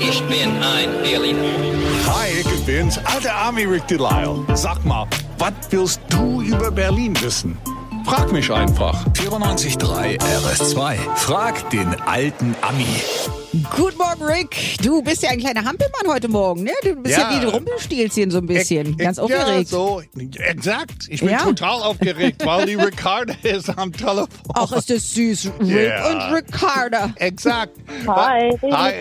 Ich bin ein Berliner. Hi, ich bin's, alter Army Rick Delisle. Sag mal, was willst du über Berlin wissen? Frag mich einfach. 94.3 RS2. Frag den alten Ami. Guten Morgen, Rick. Du bist ja ein kleiner Hampelmann heute Morgen, ne? Du bist ja, Ja. wie ein Rumpelstilzchen so ein bisschen. Ich- Ganz ich- aufgeregt. Ja, so, exakt. Ich bin Ja? total aufgeregt, weil die Ricarda ist am Telefon. Ach, ist das süß. Rick Ja. und Ricarda. Exakt. Hi. Hi.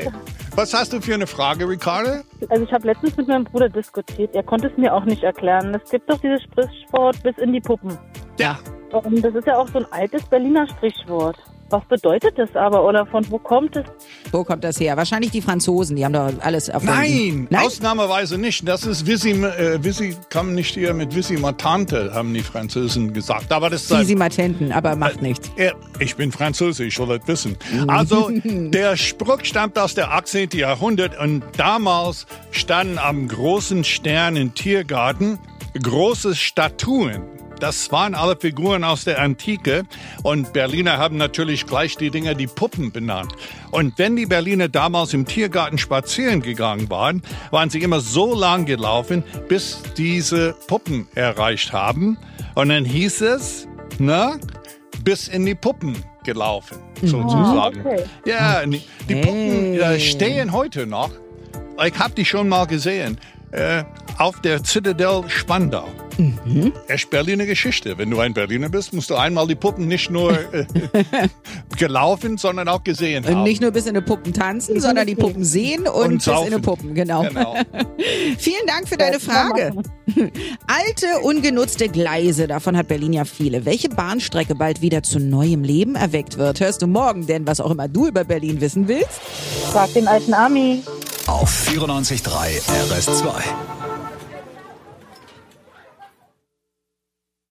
Was hast du für eine Frage, Ricarda? Also ich habe letztens mit meinem Bruder diskutiert. Er konnte es mir auch nicht erklären. Es gibt doch dieses Sprichwort bis in die Puppen. Ja. Und das ist ja auch so ein altes Berliner Sprichwort. Was bedeutet das aber oder von wo kommt es? Wo kommt das her? Wahrscheinlich die Franzosen, die haben doch alles erfunden. Nein, ausnahmsweise nicht. Das ist Visi, äh, Visi kam nicht hier mit Visi Matante, haben die Franzosen gesagt. Aber das ist Easy Matenten, aber macht nichts. Ja, ich bin Franzose, ich soll das wissen. Also, der Spruch stammt aus der 18. Jahrhundert und damals standen am großen Stern im Tiergarten große Statuen. Das waren alle Figuren aus der Antike und Berliner haben natürlich gleich die Dinger die Puppen benannt. Und wenn die Berliner damals im Tiergarten spazieren gegangen waren, waren sie immer so lang gelaufen, bis diese Puppen erreicht haben. Und dann hieß es, na, bis in die Puppen gelaufen, sozusagen. okay. Ja, die, die Puppen äh, Hey. stehen heute noch. Ich habe die schon mal gesehen. Äh, auf der Citadel Spandau. Mhm. Echt Berliner Geschichte. Wenn du ein Berliner bist, musst du einmal die Puppen nicht nur äh, gelaufen, sondern auch gesehen haben. Und nicht nur bis in die Puppen tanzen, sondern die Puppen sehen und, Und bis in die. Puppen, genau. Genau. Vielen Dank für deine Frage. Alte, ungenutzte Gleise, davon hat Berlin ja viele. Welche Bahnstrecke bald wieder zu neuem Leben erweckt wird, hörst du morgen, denn was auch immer du über Berlin wissen willst. Frag den alten Ami. Auf 94.3 RS2.